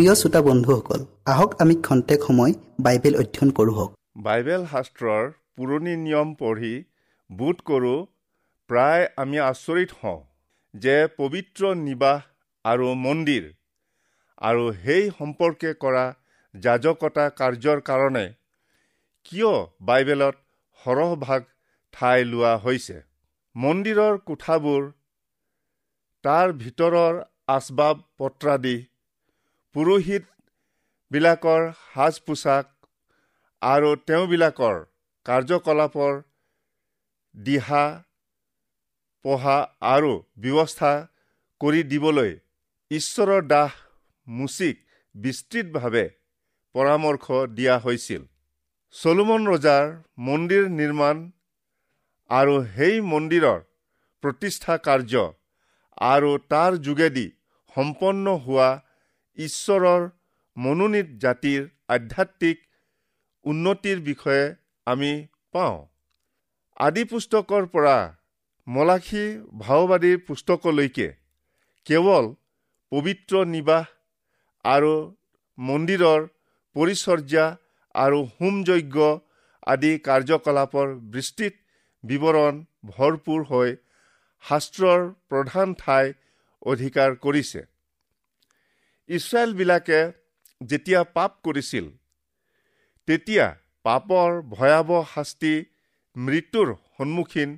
প্ৰিয় শ্ৰোতা বন্ধুসকল আহক আমি খন্তেক সময় বাইবেল অধ্যয়ন কৰোঁ হওক। বাইবেল শাস্ত্ৰৰ পুৰণি নিয়ম পঢ়ি বোধ কৰোঁ প্ৰায় আমি আচৰিত হওঁ যে পবিত্ৰ নিবাস আৰু মন্দিৰ আৰু সেই সম্পৰ্কে কৰা যাজকতা কাৰ্যৰ কাৰণে কিয় বাইবেলত সৰহভাগ ঠাই লোৱা হৈছে? মন্দিৰৰ কোঠাবোৰ তাৰ ভিতৰৰ আচবাব পত্ৰাদি পুৰোহিতবিলাকৰ সাজ পোছাক আৰু তেওঁবিলাকৰ কাৰ্যকলাপৰ দিহা পঢ়া আৰু ব্যৱস্থা কৰি দিবলৈ ঈশ্বৰৰ দাস মুচিক বিস্তৃতভাৱে পৰামৰ্শ দিয়া হৈছিল। চলোমন ৰজাৰ মন্দিৰ নিৰ্মাণ আৰু সেই মন্দিৰৰ প্ৰতিষ্ঠা কাৰ্য আৰু তাৰ যোগেদি সম্পন্ন হোৱা ঈশ্বৰৰ মনোনীত জাতিৰ আধ্যাত্মিক উন্নতিৰ বিষয়ে আমি পাওঁ। আদি পুস্তকৰ পৰা মলাখী ভাওবাদীৰ পুস্তকলৈকে কেৱল পবিত্ৰ নিবাস আৰু মন্দিৰৰ পৰিচৰ্যা আৰু হোমযজ্ঞ আদি কাৰ্যকলাপৰ বিস্তৃত বিৱৰণ ভৰপূৰ হৈ শাস্ত্ৰৰ প্ৰধান ঠাই অধিকাৰ কৰিছে। ইছৰাইলবিলাকে যেতিয়া পাপ কৰিছিল তেতিয়া পাপৰ ভয়াৱহ শাস্তি মৃত্যুৰ সন্মুখীন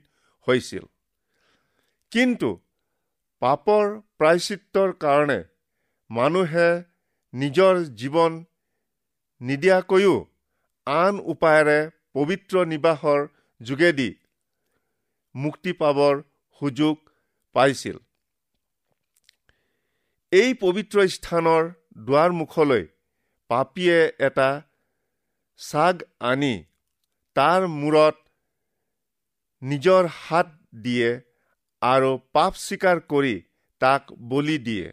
হৈছিল। কিন্তু পাপৰ প্ৰায়চিত্ৰৰ কাৰণে মানুহে নিজৰ জীৱন নিদিয়াকৈও আন উপায়েৰে পবিত্ৰ নিবাসৰ যোগেদি মুক্তি পাবৰ সুযোগ পাইছিল। এই পবিত্ৰ স্থানৰ দুৱাৰমুখলৈ পাপীয়ে এটা চাগ আনি তাৰ মূৰত নিজৰ হাত দিয়ে আৰু পাপ স্বীকাৰ কৰি তাক বলি দিয়ে।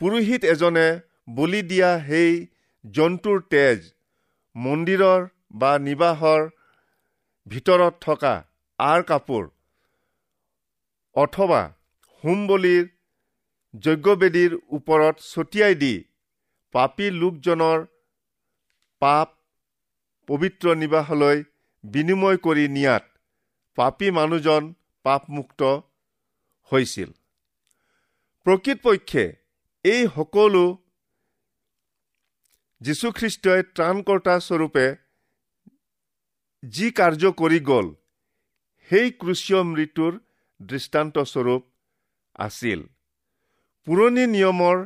পুৰোহিত এজনে বলি দিয়া সেই জন্তুৰ তেজ মন্দিৰৰ বা নিবাসৰ ভিতৰত থকা আৰ কাপোৰ অথবা হোমবলিৰ যজ্ঞবেদীৰ ওপৰত ছটিয়াই দি পাপী লোকজনৰ পাপ পবিত্ৰ নিবাসলৈ বিনিময় কৰি নিয়াত পাপী মানুহজন পাপমুক্ত হৈছিল। প্ৰকৃতপক্ষে এই সকলো যীশুখ্ৰীষ্টই ত্ৰাণকৰ্তা স্বৰূপে যি কাৰ্য কৰি গ'ল সেই ক্ৰুচীয় মৃত্যুৰ দৃষ্টান্তস্বৰূপ আছিল। পুৰণি নিয়মৰ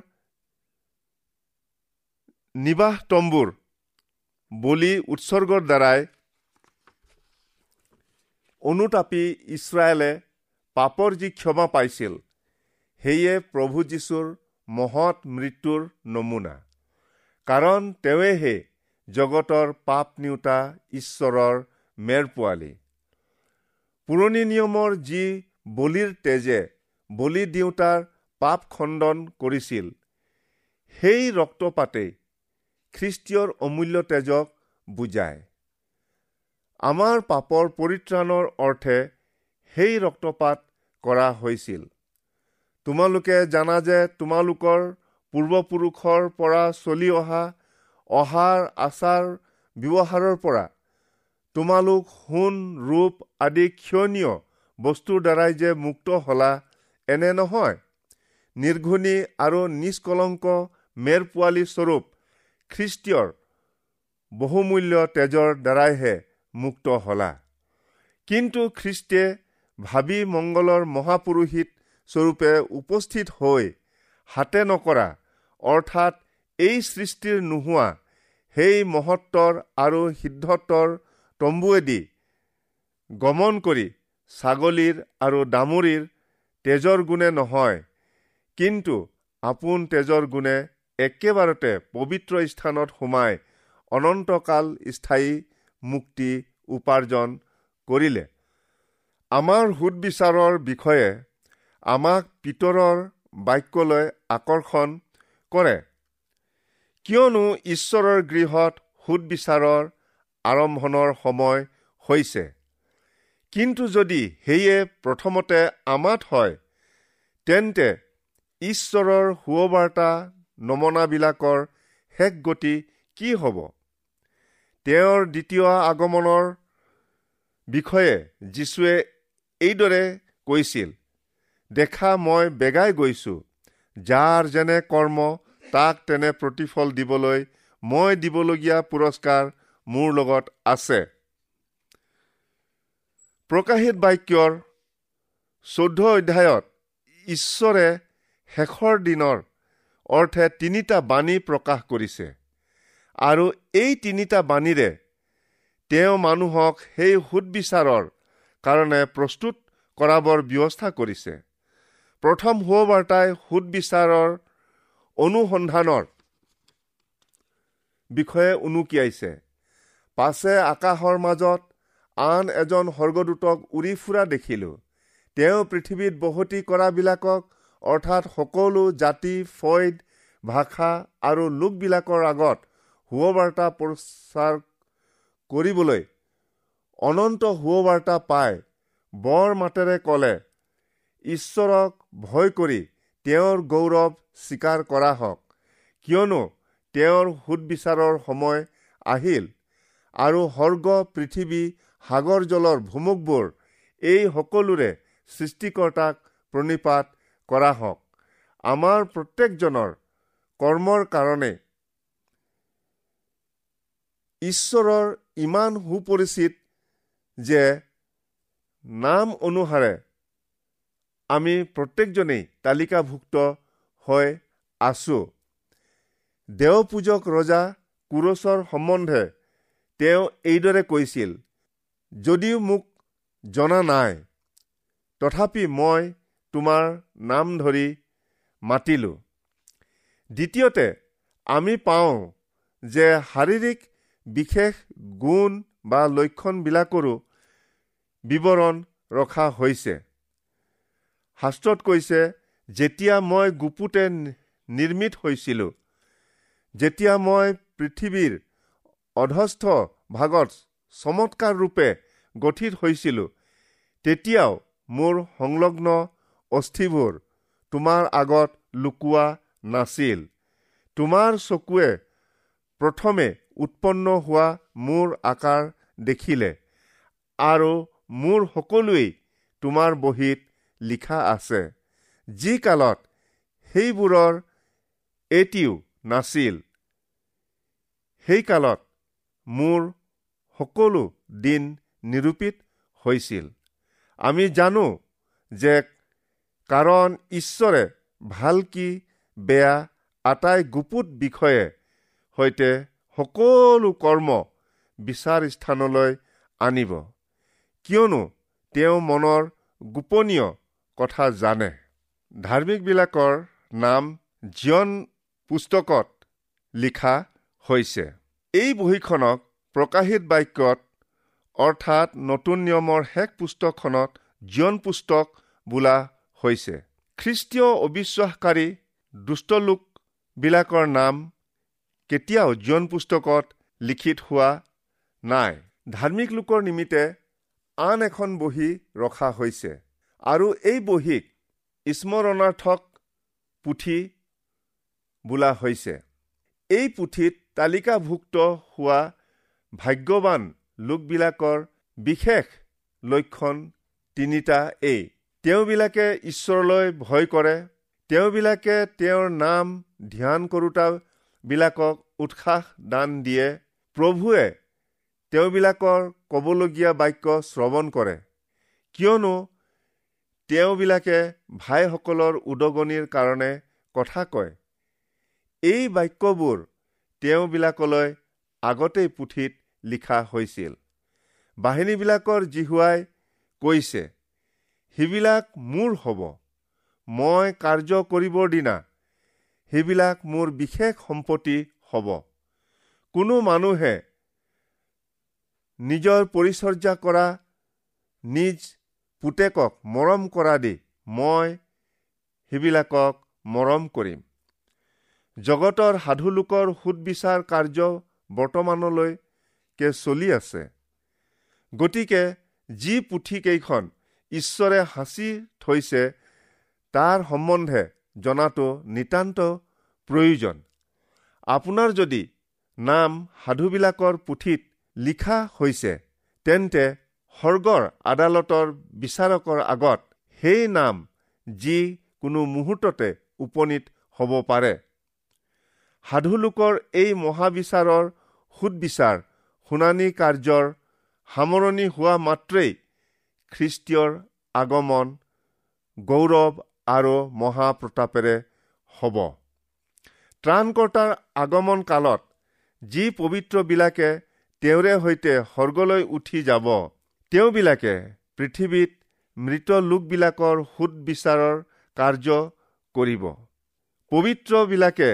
নিবাস তম্বুৰ বলি উৎসৰ্গৰ দ্বাৰাই অনুতাপী ইছৰাইলে পাপৰ যি ক্ষমা পাইছিল সেয়ে প্ৰভু যীশুৰ মহৎ মৃত্যুৰ নমুনা। কাৰণ তেওঁৱেহে জগতৰ পাপ নিওতা ঈশ্বৰৰ মেৰ পোৱালী পুৰণি নিয়মৰ যি বলিৰ তেজে বলি দিওঁতাৰ পাপ খণ্ডন কৰিছিল। সেই ৰক্তপাতেই খ্ৰীষ্টীয়ৰ অমূল্য তেজক বুজায়। আমাৰ পাপৰ পৰিত্ৰাণৰ অৰ্থে সেই ৰক্তপাত কৰা হৈছিল। তোমালোকে জানা যে তোমালোকৰ পূৰ্বপুৰুষৰ পৰা চলি অহা অহাৰ আচাৰ ব্যৱহাৰৰ পৰা তোমালোক সোণ ৰূপ আদি ক্ষণীয় বস্তুৰ দ্বাৰাই যে মুক্ত হলা এনে নহয়। নিৰ্ঘুণী আৰু নিষ্কলংক মেৰ পোৱালী স্বৰূপ খ্ৰীষ্টীয়ৰ বহুমূল্য তেজৰ দ্বাৰাইহে মুক্ত হলা। কিন্তু খ্ৰীষ্টে ভাবি মংগলৰ মহাপুৰোহিত স্বৰূপে উপস্থিত হৈ হাতে নকৰা অৰ্থাৎ এই সৃষ্টিৰ নোহোৱা সেই মহত্বৰ আৰু সিদ্ধত্বৰ তম্বুৱেদি গমন কৰি ছাগলীৰ আৰু দামুৰীৰ তেজৰ গুণে নহয়। কিন্তু আপোন তেজৰ গুণে একেবাৰতে পবিত্ৰ স্থানত সোমাই অনন্তকাল স্থায়ী মুক্তি উপাৰ্জন কৰিলে। আমাৰ সুদবিচাৰৰ বিষয়ে আমাক পিতৰৰ বাক্যলৈ আকৰ্ষণ কৰে। কিয়নো ঈশ্বৰৰ গৃহত সুদবিচাৰৰ আৰম্ভণৰ সময় হৈছে। কিন্তু যদি সেয়ে প্ৰথমতে আমাত হয় তেন্তে ঈশ্বৰৰ সুবাৰ্তা নমনাবিলাকৰ শেষ গতি কি হ'ব? তেওঁৰ দ্বিতীয় আগমনৰ বিষয়ে যীশুৱে এইদৰে কৈছিল দেখা মই বেগাই গৈছোঁ যাৰ যেনে কৰ্ম তাক তেনে প্ৰতিফল দিবলৈ মই দিবলগীয়া পুৰস্কাৰ মোৰ লগত আছে। প্ৰকাশিত বাক্যৰ চৈধ্য অধ্যায়ত ঈশ্বৰে শেষৰ দিনৰ অৰ্থে তিনিটা বাণী প্ৰকাশ কৰিছে। আৰু এই তিনিটা বাণীৰে তেওঁ মানুহক সেই সুদবিচাৰৰ কাৰণে প্ৰস্তুত কৰাবৰ ব্যৱস্থা কৰিছে। প্ৰথম সুবাৰ্তাই সুদবিচাৰৰ অনুসন্ধানৰ বিষয়ে উনুকিয়াইছে। পাছে আকাশৰ মাজত আন এজন স্বৰ্গদূতক উৰি ফুৰা দেখিলোঁ। তেওঁ পৃথিৱীত বসতি কৰাবিলাকক অৰ্থাৎ সকলো জাতি ফৈদ ভাষা আৰু লোকবিলাকৰ আগত সুবাৰ্তা প্ৰচাৰ কৰিবলৈ অনন্ত সুবাৰ্তা পাই বৰ মাতেৰে ক'লে ঈশ্বৰক ভয় কৰি তেওঁৰ গৌৰৱ স্বীকাৰ কৰা হওক কিয়নো তেওঁৰ সুদবিচাৰৰ সময় আহিল আৰু সৰ্গ পৃথিৱী সাগৰ জলৰ ভুমুকবোৰ এই সকলোৰে সৃষ্টিকৰ্তাক প্ৰণিপাত কৰা হওক। আমাৰ প্ৰত্যেকজনৰ কৰ্মৰ কাৰণে ঈশ্বৰৰ ইমান সুপৰিচিত যে নাম অনুসাৰে আমি প্ৰত্যেকজনেই তালিকাভুক্ত হৈ আছো। দেওপূজক ৰজা কুৰছৰ সম্বন্ধে তেওঁ এইদৰে কৈছিল যদিও মোক জনা নাই তথাপি মই তোমাৰ নাম ধৰি মাতিলোঁ। দ্বিতীয়তে আমি পাওঁ যে শাৰীৰিক বিশেষ গুণ বা লক্ষণবিলাকৰো বিৱৰণ ৰখা হৈছে। শাস্ত্ৰত কৈছে যেতিয়া মই গুপুতে নিৰ্মিত হৈছিলোঁ যেতিয়া মই পৃথিৱীৰ অধস্থ ভাগত চমৎকাৰ ৰূপে গঠিত হৈছিলোঁ তেতিয়াও মোৰ সংলগ্ন অস্থিবোৰ তোমাৰ আগত লুকোৱা নাছিল। তোমাৰ চকুৱে প্ৰথমে উৎপন্ন হোৱা মোৰ আকাৰ দেখিলে আৰু মোৰ সকলোৱেই তোমাৰ বহীত লিখা আছে। যি কালত সেইবোৰৰ এটিও নাছিল সেই কালত মোৰ সকলো দিন নিৰূপিত হৈছিল। আমি জানো যে কাৰণ ঈশ্বৰে ভাল কি বেয়া আটাই গুপুত বিষয়ে সৈতে সকলো কৰ্ম বিচাৰ স্থানলৈ আনিব। কিয়নো তেওঁ মনৰ গোপনীয় কথা জানে। ধাৰ্মিকবিলাকৰ নাম জীৱন পুস্তকত লিখা হৈছে। এই বহীখনক প্ৰকাশিত বাক্যত অৰ্থাৎ নতুন নিয়মৰ শেষ পুস্তকখনত জীৱন পুস্তক বোলা হৈছে খ্ৰীষ্টীয় অবিশ্বাসকাৰী দুষ্ট লোকবিলাকৰ নাম কেতিয়াও জীৱন পুস্তকত লিখিত হোৱা নাই? ধাৰ্মিক লোকৰ নিমিত্তে আন এখন বহী ৰখা হৈছে আৰু এই বহীক স্মৰণাৰ্থক পুথি বোলা হৈছে। এই পুথিত তালিকাভুক্ত হোৱা ভাগ্যৱান লোকবিলাকৰ বিশেষ লক্ষণ তিনিটা এই তেওঁবিলাকে ঈশ্বৰলৈ ভয় কৰে তেওঁবিলাকে তেওঁৰ নাম ধ্যান কৰোতাবিলাকক উৎসাহ দান দিয়ে প্ৰভুৱে তেওঁবিলাকৰ ক'বলগীয়া বাক্য শ্ৰৱণ কৰে। কিয়নো তেওঁবিলাকে ভাইসকলৰ উদগনিৰ কাৰণে কথা কয়। এই বাক্যবোৰ তেওঁবিলাকলৈ আগতেই পুথিত লিখা হৈছিল। বাহিনীবিলাকৰ জিহুৱাই কৈছে সেইবিলাক মোৰ হ'ব। মই কাৰ্য কৰিবৰ দিনা সেইবিলাক মোৰ বিশেষ সম্পত্তি হ'ব। কোনো মানুহে নিজৰ পৰিচৰ্যা কৰা নিজ পুতেকক মৰম কৰা দি মই সেইবিলাকক মৰম কৰিম। জগতৰ সাধুলোকৰ সুদবিচাৰ কাৰ্য বৰ্তমানলৈকে চলি আছে। গতিকে যি পুথিকেইখন ঈশ্বৰে সাঁচি থৈছে তাৰ সম্বন্ধে জনাটো নিতান্ত প্ৰয়োজন। আপোনাৰ যদি নাম সাধুবিলাকৰ পুথিত লিখা হৈছে তেন্তে সৰ্গৰ আদালতৰ বিচাৰকৰ আগত সেই নাম যি কোনো মুহূৰ্ততে উপনীত হ'ব পাৰে। সাধুলোকৰ এই মহাবিচাৰৰ সুদবিচাৰ শুনানি কাৰ্যৰ সামৰণি হোৱা মাত্ৰেই খ্ৰীষ্টীয়ৰ আগমন গৌৰৱ আৰু মহাপ্ৰতাপেৰে হ'ব। ত্ৰাণকৰ্তাৰ আগমন কালত যি পবিত্ৰবিলাকে তেওঁৰে সৈতে সৰ্গলৈ উঠি যাব তেওঁবিলাকে পৃথিৱীত মৃত লোকবিলাকৰ সুদবিচাৰৰ কাৰ্য কৰিব। পবিত্ৰবিলাকে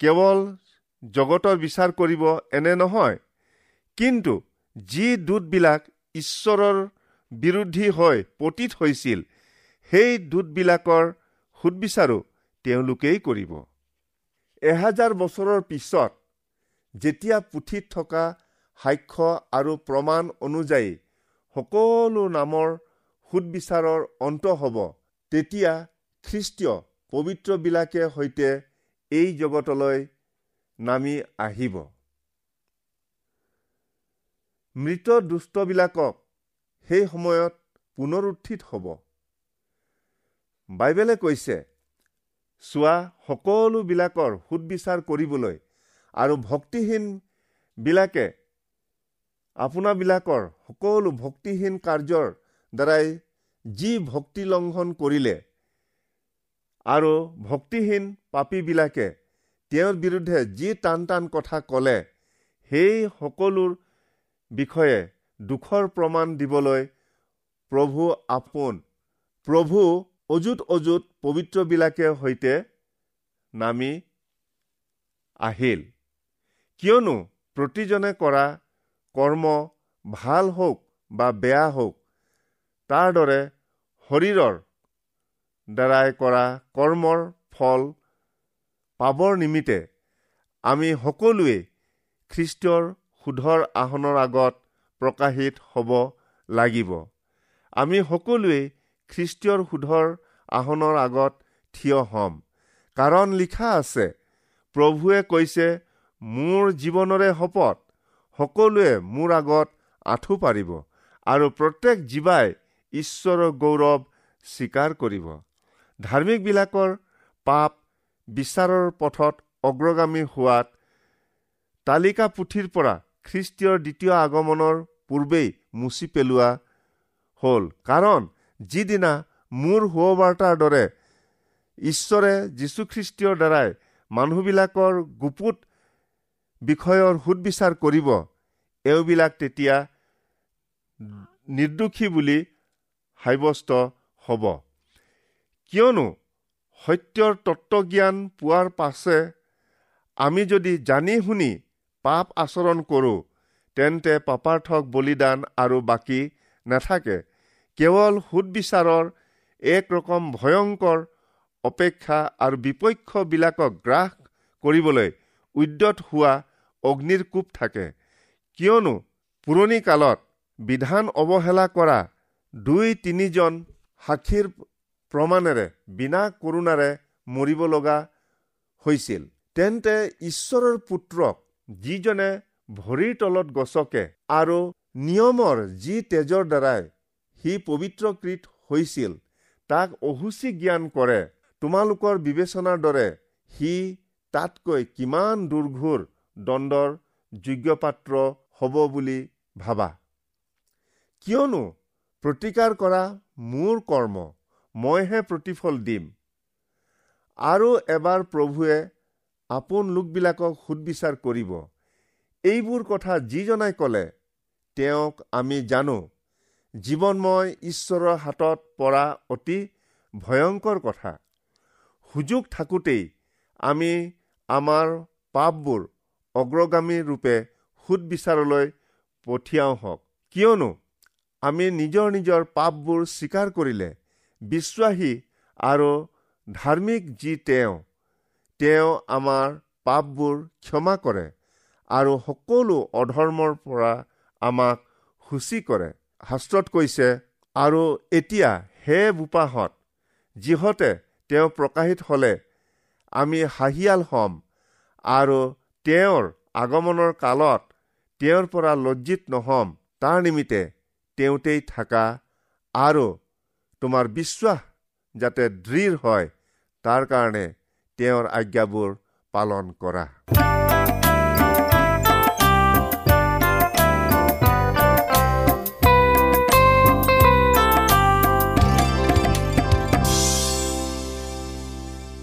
কেৱল জগতৰ বিচাৰ কৰিব এনে নহয় কিন্তু যি দূতবিলাক ঈশ্বৰৰ বিৰোধী হৈ পতীত হৈছিল। সেই দূতবিলাকৰ সুদবিচাৰো তেওঁলোকেই কৰিব। এহাজাৰ বছৰৰ পিছত যেতিয়া পুথিত থকা সাক্ষ্য আৰু প্ৰমাণ অনুযায়ী সকলো নামৰ সুদবিচাৰৰ অন্ত হ'ব তেতিয়া খ্ৰীষ্টীয় পবিত্ৰবিলাকে সৈতে এই জগতলৈ নামি আহিব। মৃত দুষ্টবিলাকক সেই সময়ত পুনৰুত্থিত হ'ব। বাইবেলে কৈছে চোৱা সকলোবিলাকৰ সুদবিচাৰ কৰিবলৈ আৰু ভক্তিহীন বিলাকে আপোনাবিলাকৰ সকলো ভক্তিহীন কাৰ্যৰ দ্বাৰাই যি ভক্তি লংঘন কৰিলে আৰু ভক্তিহীন পাপীবিলাকে তেওঁৰ বিৰুদ্ধে যি টান টান কথা ক'লে সেই সকলোৰ বিষয়ে দুখৰ প্ৰমাণ দিবলৈ প্ৰভু আপোন। প্ৰভু অযুত অযুত পবিত্ৰবিলাকে সৈতে নামি আহিল। কিয়নো প্ৰতিজনে কৰা কৰ্ম ভাল হওক বা বেয়া হওক তাৰ দৰে শৰীৰৰ দ্বাৰাই কৰা কৰ্মৰ ফল পাবৰ নিমিত্তে আমি সকলোৱে খ্ৰীষ্টৰ সুধৰ আসনৰ আগত প্ৰকাশিত হ'ব লাগিব। আমি সকলোৱে খ্ৰীষ্টীয়ৰ সুধৰ আসনৰ আগত থিয় হ'ম। কাৰণ লিখা আছে প্ৰভুৱে কৈছে মোৰ জীৱনৰে শপত সকলোৱে মোৰ আগত আঁঠু পাৰিব আৰু প্ৰত্যেক জীৱাই ঈশ্বৰৰ গৌৰৱ স্বীকাৰ কৰিব। ধাৰ্মিকবিলাকৰ পাপ বিচাৰৰ পথত অগ্ৰগামী হোৱাত তালিকা পুথিৰ পৰা খ্ৰীষ্টীয়ৰ দ্বিতীয় আগমনৰ পূৰ্বেই মুচি পেলোৱা হ'ল। কাৰণ যিদিনা মোৰ সুবাৰ্তাৰ দৰে ঈশ্বৰে যীশুখ্ৰীষ্টীয়ৰ দ্বাৰাই মানুহবিলাকৰ গুপুত বিষয়ৰ সুদবিচাৰ কৰিব এওঁবিলাক তেতিয়া নিৰ্দোষী বুলি সাব্যস্ত হ'ব। কিয়নো সত্যৰ তত্বজ্ঞান পোৱাৰ পাছে আমি যদি জানি শুনি পাপ আচৰণ কৰোঁ তেন্তে পাপাৰ্থক বলিদান আৰু বাকী নাথাকে। কেৱল সুদবিচাৰৰ এক ৰকম ভয়ংকৰ অপেক্ষা আৰু বিপক্ষবিলাকক গ্ৰাস কৰিবলৈ উদ্যত হোৱা অগ্নিৰ কোপ থাকে। কিয়নো পুৰণি কালত বিধান অৱহেলা কৰা দুই তিনিজন সাক্ষীৰ প্ৰমাণেৰে বিনা কৰোণাৰে মৰিব লগা হৈছিল। তেন্তে ঈশ্বৰৰ পুত্ৰক যিজনে ভৰিৰ তলত গছকে আৰু নিয়মৰ যি তেজৰ দ্বাৰাই সি পবিত্ৰকৃত হৈছিল তাক অহুচি জ্ঞান কৰে তোমালোকৰ বিবেচনাৰ দৰে সি তাতকৈ কিমান দুৰ্ঘোৰ দণ্ডৰ যোগ্যপাত্ৰ হ'ব বুলি ভাবা। কিয়নো প্ৰতিকাৰ কৰা মোৰ কৰ্ম মইহে প্ৰতিফল দিম। আৰু এবাৰ প্ৰভুৱে আপোন লোকবিলাকক সুদবিচাৰ কৰিব। এইবোৰ কথা যিজনাই ক'লে তেওঁক আমি জানো জীৱনময় ঈশ্বৰৰ হাতত পৰা অতি ভয়ংকৰ কথা। সুযোগ থাকোঁতেই আমি আমাৰ পাপবোৰ অগ্ৰগামী ৰূপে সুদবিচাৰলৈ পঠিয়াওঁ হওক। কিয়নো আমি নিজৰ নিজৰ পাপবোৰ স্বীকাৰ কৰিলে বিশ্বাসী আৰু ধাৰ্মিক যি তেওঁ তেওঁ আমাৰ পাপবোৰ ক্ষমা কৰে আৰু সকলো অধৰ্মৰ পৰা আমাক সূচী কৰে। শাস্ত্ৰত কৈছে আৰু এতিয়া হে বোপাহঁত যিহতে তেওঁ প্ৰকাশিত হলে আমি হাঁহিয়াল হ'ম আৰু তেওঁৰ আগমনৰ কালত তেওঁৰ পৰা লজ্জিত নহ'ম। তাৰ নিমিত্তে তেওঁতেই থাকা আৰু তোমাৰ বিশ্বাস যাতে দৃঢ় হয় তাৰ কাৰণে তেওঁৰ আজ্ঞাবোৰ পালন কৰা।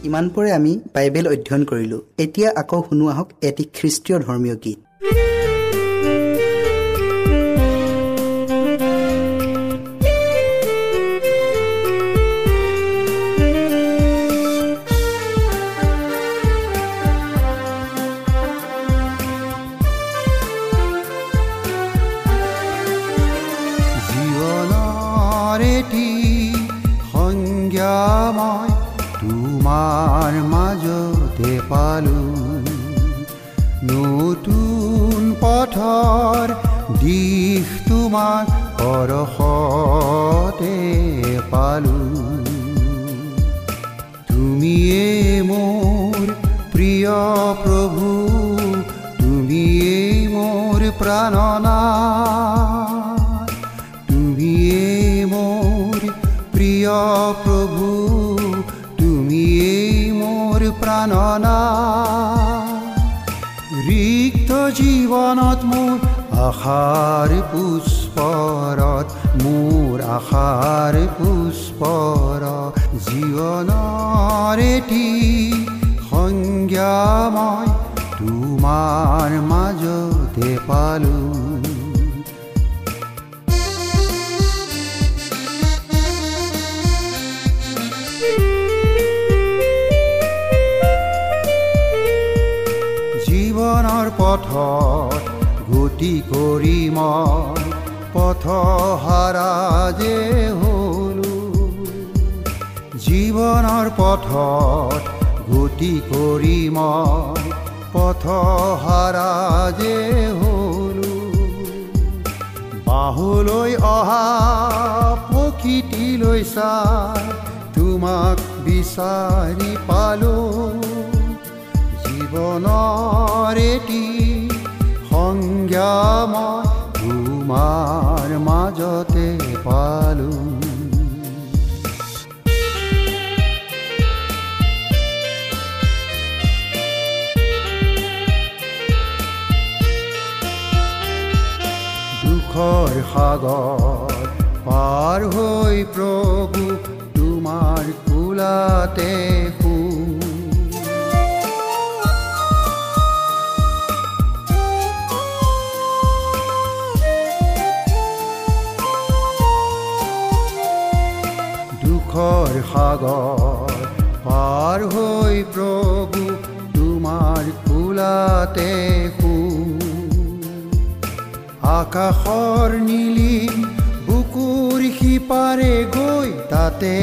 ইমানপৰে আমি বাইবেল অধ্যয়ন কৰিলোঁ। এতিয়া আকৌ শুনো আহক এটি খ্ৰীষ্টীয় ধৰ্মীয় গীত। পথৰ দিশ তোমাৰ পৰশতে পালো। তুমিয়ে মোৰ প্ৰিয় প্ৰভু তুমিয়ে মোৰ প্ৰাণনা। তুমিয়ে মোৰ প্ৰিয় প্ৰভু তুমিয়ে মোৰ প্ৰাণনা। জীৱনত মোৰ আশাৰ পুষ্পৰত মোৰ আশাৰ পুষ্পৰ জীৱনৰ এটি সংজ্ঞা মই তোমাৰ মাজতে পালোঁ। পথত গতি কৰি মই পথ হাৰা যে হলো। জীৱনৰ পথত গতি কৰি মই পথ হাৰা যে হলো। বাহুলৈ অহা প্ৰকৃতিলৈ চাই তোমাক বিচাৰি পালোঁ। জীৱনৰ এটি সংজ্ঞা মই তোমাৰ মাজতে পালোঁ দুখৰ সাগৰ পাৰ হৈ প্ৰভু তোমাৰ কোলাতে দুখৰ সাগৰ পাৰ হৈ প্ৰভু তোমাৰ কোলাতে শুওঁ আকাশৰ নীলিম বুকুৰ সিপাৰে গৈ তাতে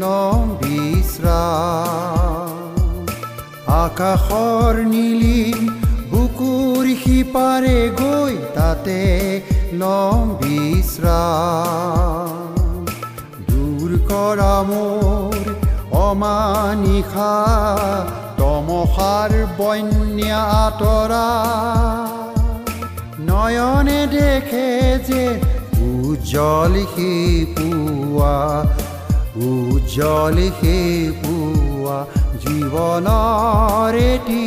লম বিশ্ৰাম আকাশৰ নীলিম বুকুৰ সিপাৰে গৈ তাতে লম বিশ্ৰাম মোৰ অমানিশা তমসাৰ বন্যা আঁতৰা। নয়নে দেখে যে উজ্জ্বল সি পুৱা উজ্জ্বল সি পুৱা জীৱনৰ এটি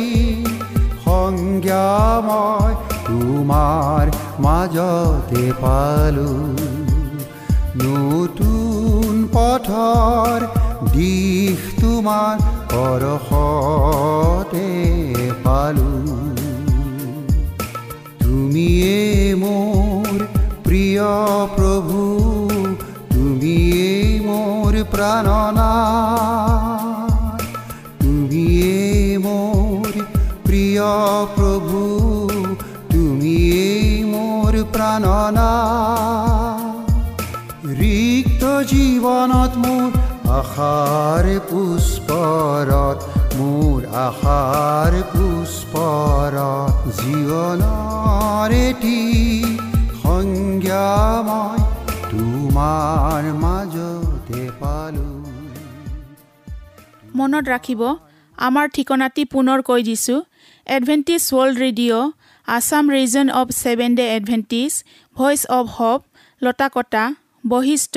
সংজ্ঞা মই তোমাৰ মাজতে পালোঁ নতুন পথৰ দিশ তোমাৰ পৰশতে পালোঁ। তুমিয়ে মোৰ প্ৰিয় প্ৰভু তুমিয়ে মোৰ প্ৰাণনা। তুমিয়ে মোৰ প্ৰিয় প্ৰভু তুমিয়ে মোৰ প্ৰাণনা। জীৱনত মোৰ আশাৰ পুষ্পৰত মোৰ আশাৰ পুষ্পৰত জীৱনৰ এটি সংজ্ঞা মই তোমাৰ মাজতে পালোঁ মনত ৰাখিব আমাৰ ঠিকনাটি পুনৰ কৈ দিছোঁ। Adventist world radio' Assam region of seven day Adventist voice of hope Lotakata Basistha